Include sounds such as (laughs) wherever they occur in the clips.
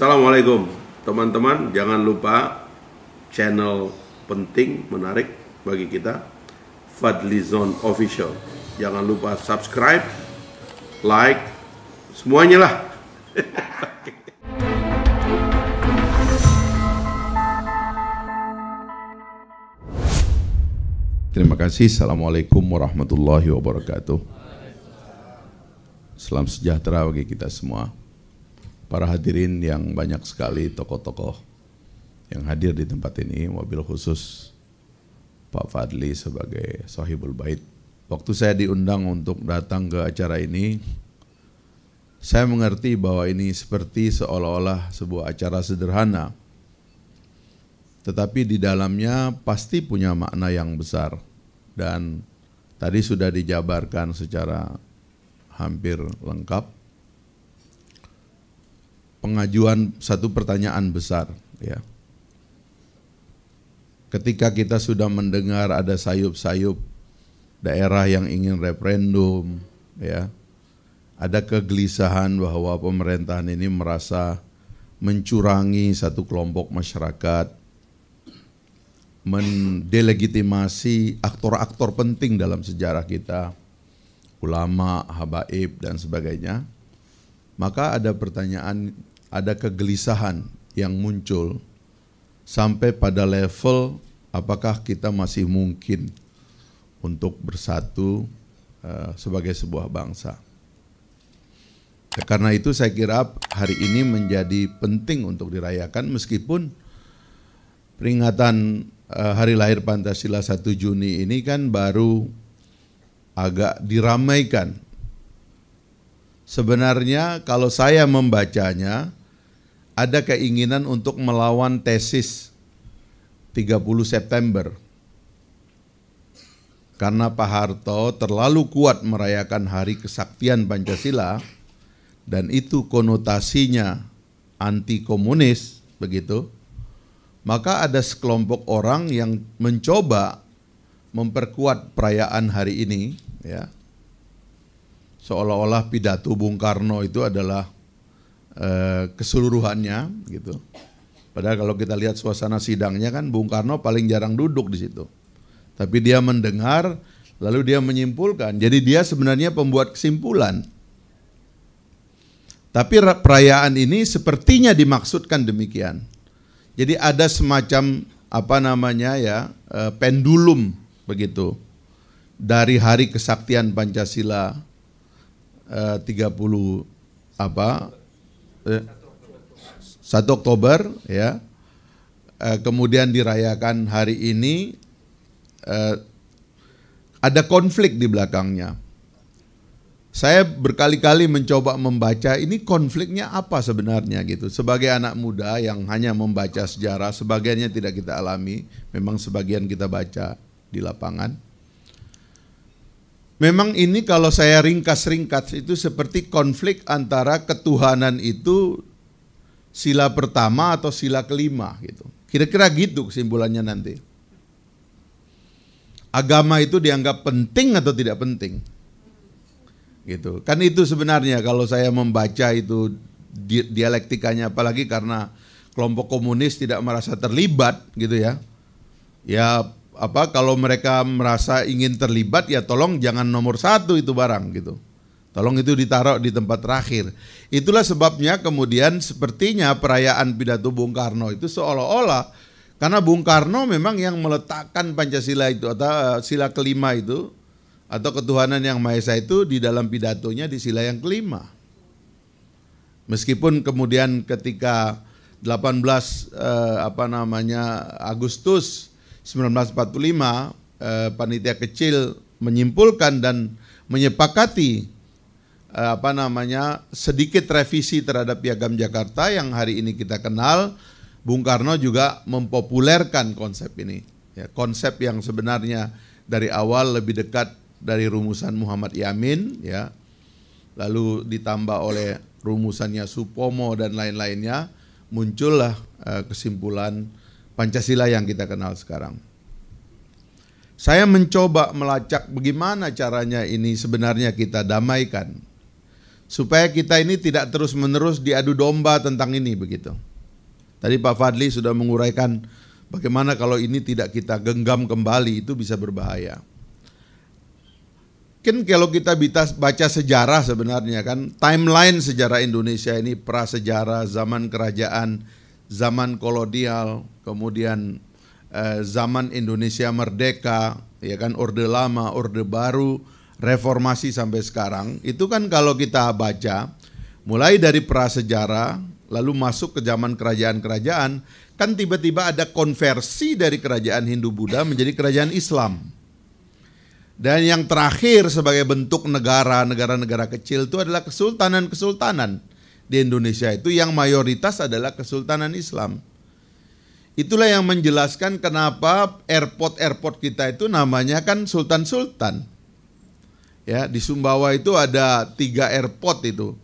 Assalamualaikum teman-teman, jangan lupa channel penting, menarik bagi kita, Fadlizon Official. Jangan lupa subscribe, like, semuanya lah. (laughs) Terima kasih. Assalamualaikum warahmatullahi wabarakatuh. Salam sejahtera bagi kita semua. Para hadirin yang banyak sekali tokoh-tokoh yang hadir di tempat ini, mobil khusus Pak Fadli sebagai sahibul bait. Waktu saya diundang untuk datang ke acara ini, saya mengerti bahwa ini seperti seolah-olah sebuah acara sederhana. Tetapi di dalamnya pasti punya makna yang besar. Dan tadi sudah dijabarkan secara hampir lengkap pengajuan satu pertanyaan besar ya. Ketika kita sudah mendengar ada sayup-sayup daerah yang ingin referendum ya ada kegelisahan bahwa pemerintahan ini merasa mencurangi satu kelompok masyarakat mendelegitimasi aktor-aktor penting dalam sejarah kita, ulama, habaib dan sebagainya, maka ada pertanyaan, ada kegelisahan yang muncul sampai pada level apakah kita masih mungkin untuk bersatu uh, sebagai sebuah bangsa. Karena itu saya kira hari ini menjadi penting untuk dirayakan meskipun peringatan Eh, hari lahir Pancasila 1 Juni ini kan baru agak diramaikan. Sebenarnya kalau saya membacanya ada keinginan untuk melawan tesis 30 September. Karena Pak Harto terlalu kuat merayakan hari kesaktian Pancasila dan itu konotasinya anti komunis begitu maka ada sekelompok orang yang mencoba memperkuat perayaan hari ini ya. Seolah-olah pidato Bung Karno itu adalah eh, keseluruhannya gitu. Padahal kalau kita lihat suasana sidangnya kan Bung Karno paling jarang duduk di situ. Tapi dia mendengar lalu dia menyimpulkan. Jadi dia sebenarnya pembuat kesimpulan. Tapi perayaan ini sepertinya dimaksudkan demikian. Jadi ada semacam apa namanya ya eh, pendulum begitu dari hari kesaktian Pancasila eh, 30 apa eh, 1 Oktober ya eh, kemudian dirayakan hari ini eh, ada konflik di belakangnya saya berkali-kali mencoba membaca ini konfliknya apa sebenarnya gitu. Sebagai anak muda yang hanya membaca sejarah, sebagiannya tidak kita alami, memang sebagian kita baca di lapangan. Memang ini kalau saya ringkas-ringkas itu seperti konflik antara ketuhanan itu sila pertama atau sila kelima gitu. Kira-kira gitu kesimpulannya nanti. Agama itu dianggap penting atau tidak penting? gitu kan itu sebenarnya kalau saya membaca itu di, dialektikanya apalagi karena kelompok komunis tidak merasa terlibat gitu ya ya apa kalau mereka merasa ingin terlibat ya tolong jangan nomor satu itu barang gitu tolong itu ditaruh di tempat terakhir itulah sebabnya kemudian sepertinya perayaan pidato Bung Karno itu seolah-olah karena Bung Karno memang yang meletakkan Pancasila itu atau eh, sila kelima itu atau ketuhanan yang Maha Esa itu di dalam pidatonya di sila yang kelima. Meskipun kemudian ketika 18 eh, apa namanya Agustus 1945 eh, panitia kecil menyimpulkan dan menyepakati eh, apa namanya sedikit revisi terhadap piagam Jakarta yang hari ini kita kenal. Bung Karno juga mempopulerkan konsep ini ya, konsep yang sebenarnya dari awal lebih dekat dari rumusan Muhammad Yamin ya. Lalu ditambah oleh rumusannya Supomo dan lain-lainnya muncullah uh, kesimpulan Pancasila yang kita kenal sekarang. Saya mencoba melacak bagaimana caranya ini sebenarnya kita damaikan supaya kita ini tidak terus-menerus diadu domba tentang ini begitu. Tadi Pak Fadli sudah menguraikan bagaimana kalau ini tidak kita genggam kembali itu bisa berbahaya. Kan kalau kita baca sejarah sebenarnya kan timeline sejarah Indonesia ini prasejarah zaman kerajaan, zaman kolonial, kemudian eh, zaman Indonesia merdeka, ya kan orde lama, orde baru, reformasi sampai sekarang. Itu kan kalau kita baca mulai dari prasejarah lalu masuk ke zaman kerajaan-kerajaan kan tiba-tiba ada konversi dari kerajaan Hindu Buddha menjadi kerajaan Islam. Dan yang terakhir sebagai bentuk negara, negara-negara kecil itu adalah kesultanan-kesultanan di Indonesia itu yang mayoritas adalah kesultanan Islam. Itulah yang menjelaskan kenapa airport-airport kita itu namanya kan sultan-sultan. Ya, di Sumbawa itu ada tiga airport itu.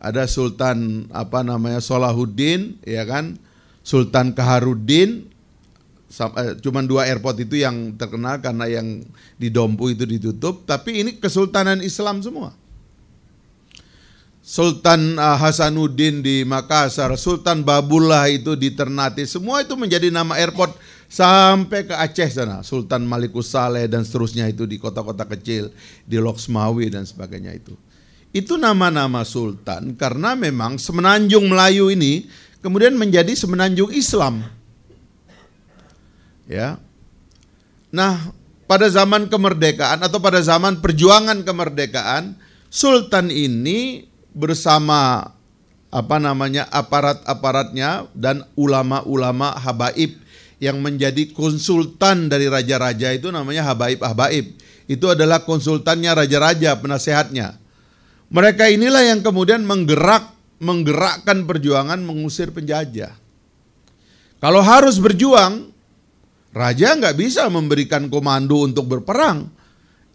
Ada Sultan apa namanya Solahuddin, ya kan, Sultan Kaharudin, Eh, cuman dua airport itu yang terkenal karena yang di Dompu itu ditutup, tapi ini kesultanan Islam semua. Sultan eh, Hasanuddin di Makassar, Sultan Babullah itu di Ternate, semua itu menjadi nama airport sampai ke Aceh sana. Sultan Malikus Saleh dan seterusnya itu di kota-kota kecil, di Loksmawi dan sebagainya itu. Itu nama-nama sultan karena memang semenanjung Melayu ini kemudian menjadi semenanjung Islam. Ya. Nah, pada zaman kemerdekaan atau pada zaman perjuangan kemerdekaan, sultan ini bersama apa namanya aparat-aparatnya dan ulama-ulama habaib yang menjadi konsultan dari raja-raja itu namanya habaib-habaib. Itu adalah konsultannya raja-raja, penasehatnya. Mereka inilah yang kemudian menggerak menggerakkan perjuangan mengusir penjajah. Kalau harus berjuang, Raja nggak bisa memberikan komando untuk berperang.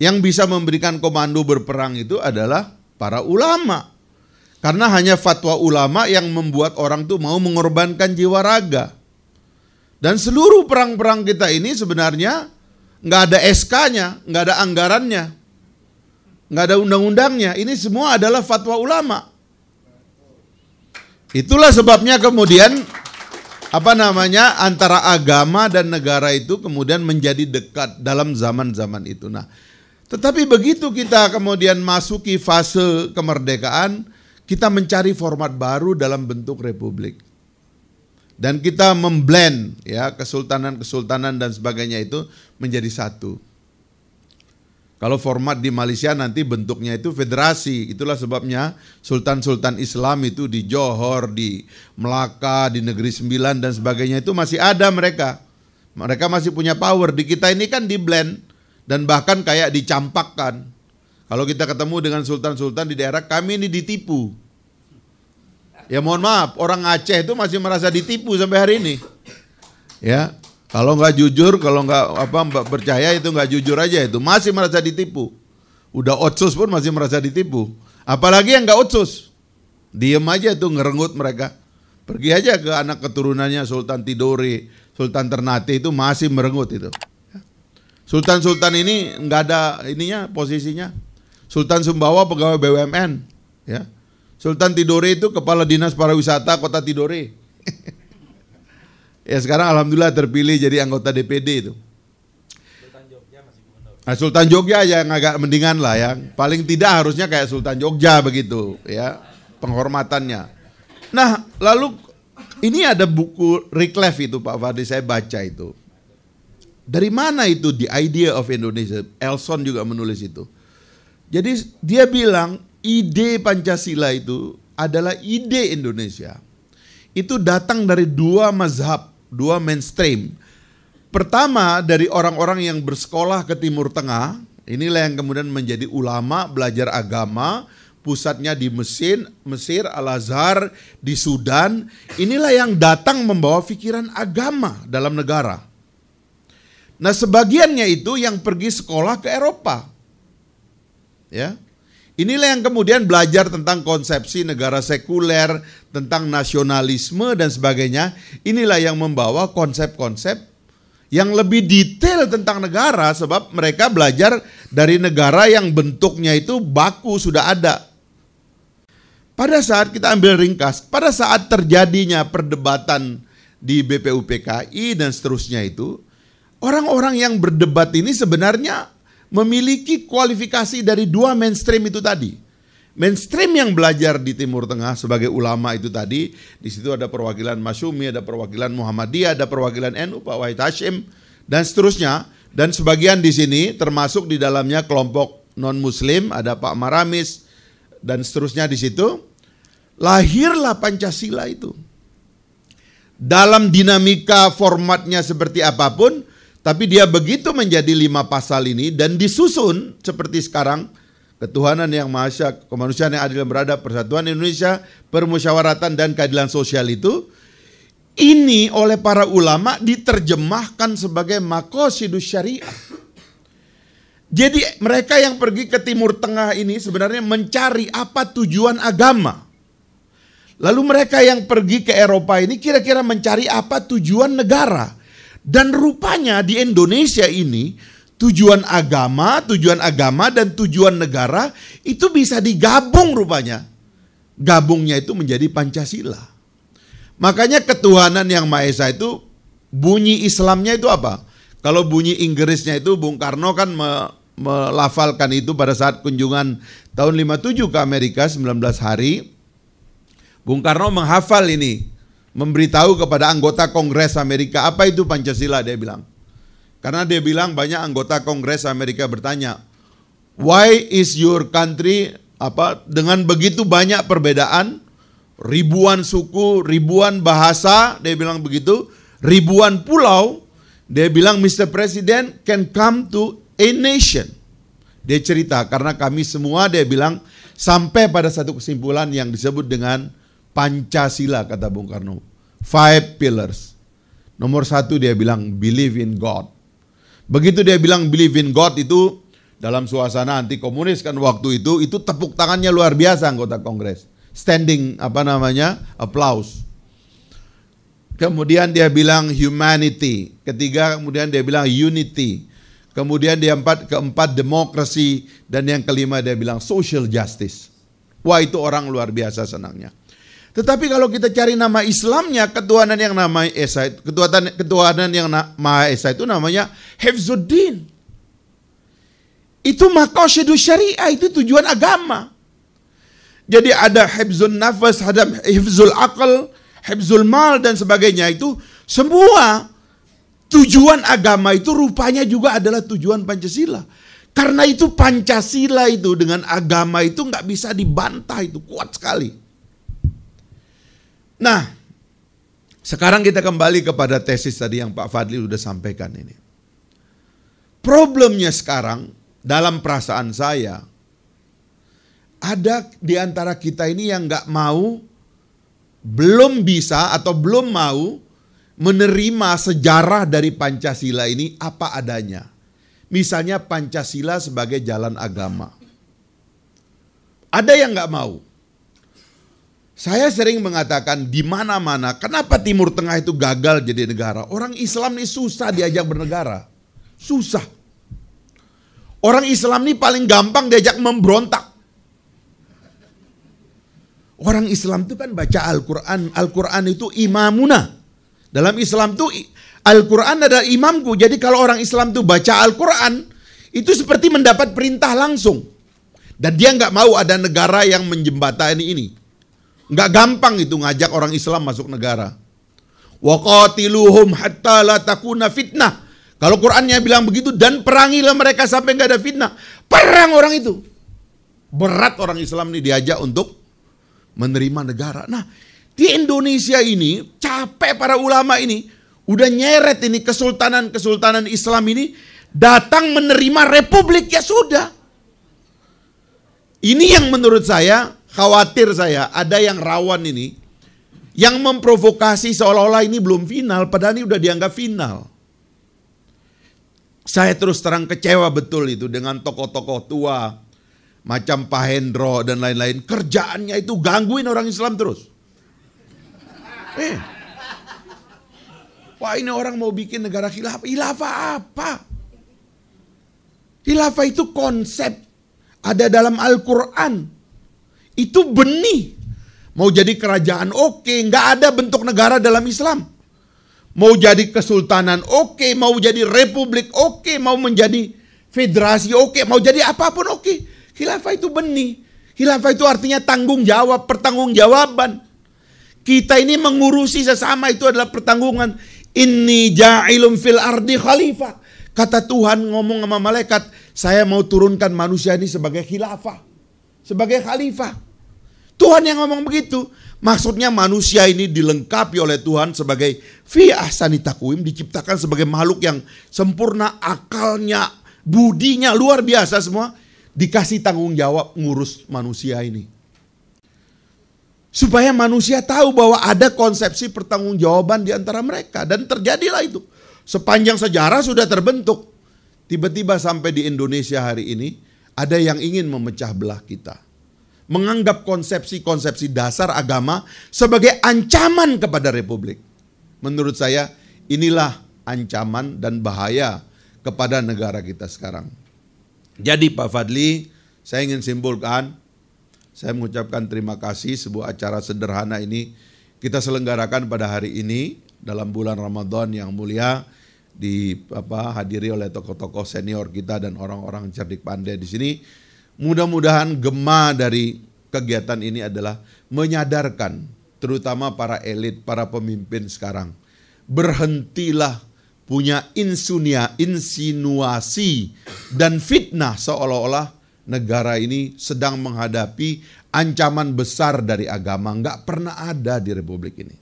Yang bisa memberikan komando berperang itu adalah para ulama. Karena hanya fatwa ulama yang membuat orang tuh mau mengorbankan jiwa raga. Dan seluruh perang-perang kita ini sebenarnya nggak ada SK-nya, nggak ada anggarannya, nggak ada undang-undangnya. Ini semua adalah fatwa ulama. Itulah sebabnya kemudian apa namanya antara agama dan negara itu kemudian menjadi dekat dalam zaman-zaman itu. Nah, tetapi begitu kita kemudian masuki fase kemerdekaan, kita mencari format baru dalam bentuk republik. Dan kita memblend ya kesultanan-kesultanan dan sebagainya itu menjadi satu. Kalau format di Malaysia nanti bentuknya itu federasi. Itulah sebabnya sultan-sultan Islam itu di Johor, di Melaka, di Negeri Sembilan dan sebagainya itu masih ada mereka. Mereka masih punya power. Di kita ini kan di blend dan bahkan kayak dicampakkan. Kalau kita ketemu dengan sultan-sultan di daerah kami ini ditipu. Ya mohon maaf, orang Aceh itu masih merasa ditipu sampai hari ini. Ya, kalau nggak jujur, kalau nggak apa percaya itu nggak jujur aja itu masih merasa ditipu. Udah otsus pun masih merasa ditipu. Apalagi yang nggak otsus, diem aja tuh ngerenggut mereka. Pergi aja ke anak keturunannya Sultan Tidore, Sultan Ternate itu masih merenggut itu. Sultan-sultan ini nggak ada ininya posisinya. Sultan Sumbawa pegawai BUMN, ya. Sultan Tidore itu kepala dinas pariwisata kota Tidore. (laughs) Ya sekarang alhamdulillah terpilih jadi anggota DPD itu. Sultan Jogja masih gubernur. Nah, Sultan Jogja yang agak mendingan lah ya. Paling tidak harusnya kayak Sultan Jogja begitu ya penghormatannya. Nah lalu ini ada buku Reclef itu Pak Fadli saya baca itu. Dari mana itu The Idea of Indonesia? Elson juga menulis itu. Jadi dia bilang ide Pancasila itu adalah ide Indonesia. Itu datang dari dua mazhab dua mainstream. Pertama dari orang-orang yang bersekolah ke Timur Tengah, inilah yang kemudian menjadi ulama, belajar agama, pusatnya di Mesir, Mesir, Al-Azhar, di Sudan. Inilah yang datang membawa pikiran agama dalam negara. Nah, sebagiannya itu yang pergi sekolah ke Eropa. Ya. Inilah yang kemudian belajar tentang konsepsi negara sekuler, tentang nasionalisme dan sebagainya. Inilah yang membawa konsep-konsep yang lebih detail tentang negara sebab mereka belajar dari negara yang bentuknya itu baku sudah ada. pada saat kita ambil ringkas, pada saat terjadinya perdebatan di BPUPKI dan seterusnya itu, orang-orang yang berdebat ini sebenarnya memiliki kualifikasi dari dua mainstream itu tadi. Mainstream yang belajar di Timur Tengah sebagai ulama itu tadi, di situ ada perwakilan Masyumi, ada perwakilan Muhammadiyah, ada perwakilan NU, Pak Wahid Hashim, dan seterusnya. Dan sebagian di sini termasuk di dalamnya kelompok non-muslim, ada Pak Maramis, dan seterusnya di situ. Lahirlah Pancasila itu. Dalam dinamika formatnya seperti apa pun, tapi dia begitu menjadi lima pasal ini dan disusun seperti sekarang ketuhanan yang maha kemanusiaan yang adil dan beradab, persatuan Indonesia, permusyawaratan dan keadilan sosial itu ini oleh para ulama diterjemahkan sebagai makosidus syariah. Jadi mereka yang pergi ke Timur Tengah ini sebenarnya mencari apa tujuan agama. Lalu mereka yang pergi ke Eropa ini kira-kira mencari apa tujuan negara. Dan rupanya di Indonesia ini tujuan agama, tujuan agama dan tujuan negara itu bisa digabung rupanya. Gabungnya itu menjadi Pancasila. Makanya ketuhanan yang Maha Esa itu bunyi Islamnya itu apa? Kalau bunyi Inggrisnya itu Bung Karno kan me, melafalkan itu pada saat kunjungan tahun 57 ke Amerika 19 hari. Bung Karno menghafal ini memberitahu kepada anggota Kongres Amerika apa itu Pancasila dia bilang. Karena dia bilang banyak anggota Kongres Amerika bertanya, "Why is your country apa dengan begitu banyak perbedaan, ribuan suku, ribuan bahasa, dia bilang begitu, ribuan pulau, dia bilang Mr. President can come to a nation." Dia cerita karena kami semua dia bilang sampai pada satu kesimpulan yang disebut dengan Pancasila kata Bung Karno. Five pillars. Nomor satu dia bilang believe in God. Begitu dia bilang believe in God itu dalam suasana anti komunis kan waktu itu itu tepuk tangannya luar biasa anggota Kongres. Standing apa namanya? applause. Kemudian dia bilang humanity. Ketiga kemudian dia bilang unity. Kemudian dia empat keempat demokrasi dan yang kelima dia bilang social justice. Wah itu orang luar biasa senangnya. Tetapi kalau kita cari nama Islamnya, ketuhanan yang nama Esa, ketuhanan, ketuhanan yang Maha Esa itu namanya Hefzuddin. Itu maqasidus syariah, itu tujuan agama. Jadi ada hifzul nafas, ada hifzul akal, hifzul mal dan sebagainya itu semua tujuan agama itu rupanya juga adalah tujuan Pancasila. Karena itu Pancasila itu dengan agama itu nggak bisa dibantah itu kuat sekali. Nah, sekarang kita kembali kepada tesis tadi yang Pak Fadli sudah sampaikan ini. Problemnya sekarang dalam perasaan saya, ada di antara kita ini yang nggak mau, belum bisa atau belum mau menerima sejarah dari Pancasila ini apa adanya. Misalnya Pancasila sebagai jalan agama. Ada yang nggak mau. Saya sering mengatakan di mana-mana, kenapa Timur Tengah itu gagal jadi negara? Orang Islam ini susah diajak bernegara. Susah. Orang Islam ini paling gampang diajak memberontak. Orang Islam itu kan baca Al-Quran. Al-Quran itu imamuna. Dalam Islam itu Al-Quran adalah imamku. Jadi kalau orang Islam itu baca Al-Quran, itu seperti mendapat perintah langsung. Dan dia nggak mau ada negara yang menjembatani ini. Nggak gampang itu ngajak orang Islam masuk negara. Waqatiluhum hatta la takuna fitnah. Kalau Qurannya bilang begitu dan perangilah mereka sampai nggak ada fitnah. Perang orang itu. Berat orang Islam ini diajak untuk menerima negara. Nah, di Indonesia ini capek para ulama ini udah nyeret ini kesultanan-kesultanan Islam ini datang menerima republik ya sudah. Ini yang menurut saya khawatir saya ada yang rawan ini yang memprovokasi seolah-olah ini belum final padahal ini udah dianggap final. Saya terus terang kecewa betul itu dengan tokoh-tokoh tua macam Pak Hendro dan lain-lain. Kerjaannya itu gangguin orang Islam terus. Eh. Wah ini orang mau bikin negara khilafah. Khilafah apa? Khilafah itu konsep ada dalam Al-Quran. Itu benih. Mau jadi kerajaan oke, okay. nggak ada bentuk negara dalam Islam. Mau jadi kesultanan oke, okay. mau jadi republik oke, okay. mau menjadi federasi oke, okay. mau jadi apa pun oke. Okay. Khilafah itu benih. Khilafah itu artinya tanggung jawab, pertanggungjawaban. Kita ini mengurusi sesama itu adalah pertanggungan. Ini ja'ilum fil ardi khalifah. Kata Tuhan ngomong sama malaikat, saya mau turunkan manusia ini sebagai khilafah. Sebagai khalifah. Tuhan yang ngomong begitu. Maksudnya manusia ini dilengkapi oleh Tuhan sebagai fi ahsani takwim, diciptakan sebagai makhluk yang sempurna, akalnya, budinya luar biasa semua. Dikasih tanggung jawab ngurus manusia ini. Supaya manusia tahu bahwa ada konsepsi pertanggungjawaban di antara mereka. Dan terjadilah itu. Sepanjang sejarah sudah terbentuk. Tiba-tiba sampai di Indonesia hari ini, ada yang ingin memecah belah kita menganggap konsepsi-konsepsi dasar agama sebagai ancaman kepada republik. Menurut saya inilah ancaman dan bahaya kepada negara kita sekarang. Jadi Pak Fadli, saya ingin simpulkan, saya mengucapkan terima kasih sebuah acara sederhana ini kita selenggarakan pada hari ini dalam bulan Ramadan yang mulia di apa hadiri oleh tokoh-tokoh senior kita dan orang-orang cerdik pandai di sini Mudah-mudahan gema dari kegiatan ini adalah menyadarkan terutama para elit, para pemimpin sekarang. Berhentilah punya insunia, insinuasi dan fitnah seolah-olah negara ini sedang menghadapi ancaman besar dari agama. Nggak pernah ada di republik ini.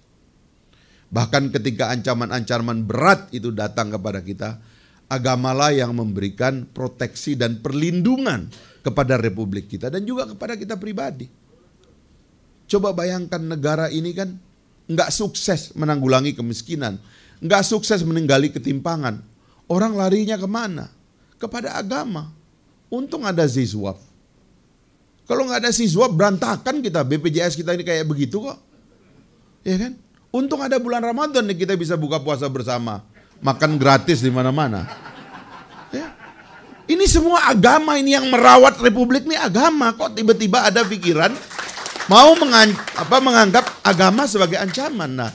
Bahkan ketika ancaman-ancaman berat itu datang kepada kita, agamalah yang memberikan proteksi dan perlindungan kepada republik kita dan juga kepada kita pribadi. Coba bayangkan negara ini kan nggak sukses menanggulangi kemiskinan, nggak sukses meninggali ketimpangan. Orang larinya ke mana? Kepada agama. Untung ada zizwab. Kalau nggak ada zizwab berantakan kita, BPJS kita ini kayak begitu kok. Ya kan? Untung ada bulan Ramadan nih kita bisa buka puasa bersama. Makan gratis di mana-mana. Ya. Ini semua agama ini yang merawat republik ini agama kok tiba-tiba ada pikiran mau mengan, apa, menganggap agama sebagai ancaman. Nah,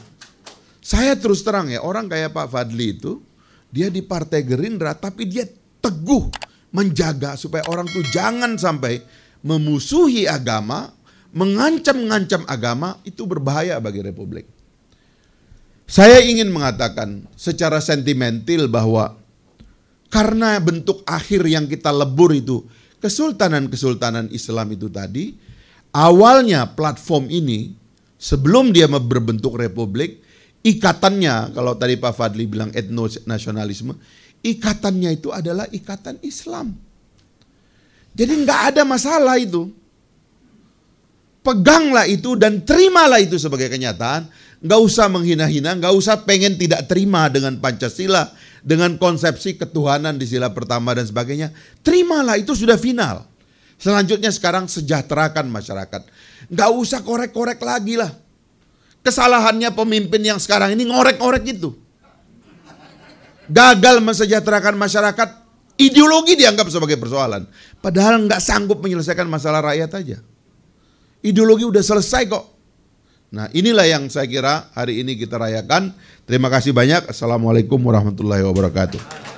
saya terus terang ya orang kayak Pak Fadli itu dia di Partai Gerindra tapi dia teguh menjaga supaya orang tuh jangan sampai memusuhi agama, mengancam-ngancam agama itu berbahaya bagi republik. Saya ingin mengatakan secara sentimental bahwa karena bentuk akhir yang kita lebur itu kesultanan-kesultanan Islam itu tadi, awalnya platform ini sebelum dia berbentuk republik, ikatannya kalau tadi Pak Fadli bilang etno nasionalisme, ikatannya itu adalah ikatan Islam. Jadi nggak ada masalah itu. Peganglah itu dan terimalah itu sebagai kenyataan. Nggak usah menghina-hina, nggak usah pengen tidak terima dengan Pancasila, dengan konsepsi ketuhanan di sila pertama dan sebagainya, terimalah itu sudah final. Selanjutnya sekarang sejahterakan masyarakat. Gak usah korek-korek lagi lah. Kesalahannya pemimpin yang sekarang ini ngorek-ngorek itu. Gagal mensejahterakan masyarakat, ideologi dianggap sebagai persoalan. Padahal nggak sanggup menyelesaikan masalah rakyat aja. Ideologi udah selesai kok. Nah inilah yang saya kira hari ini kita rayakan. Terima kasih banyak. Assalamualaikum warahmatullahi wabarakatuh.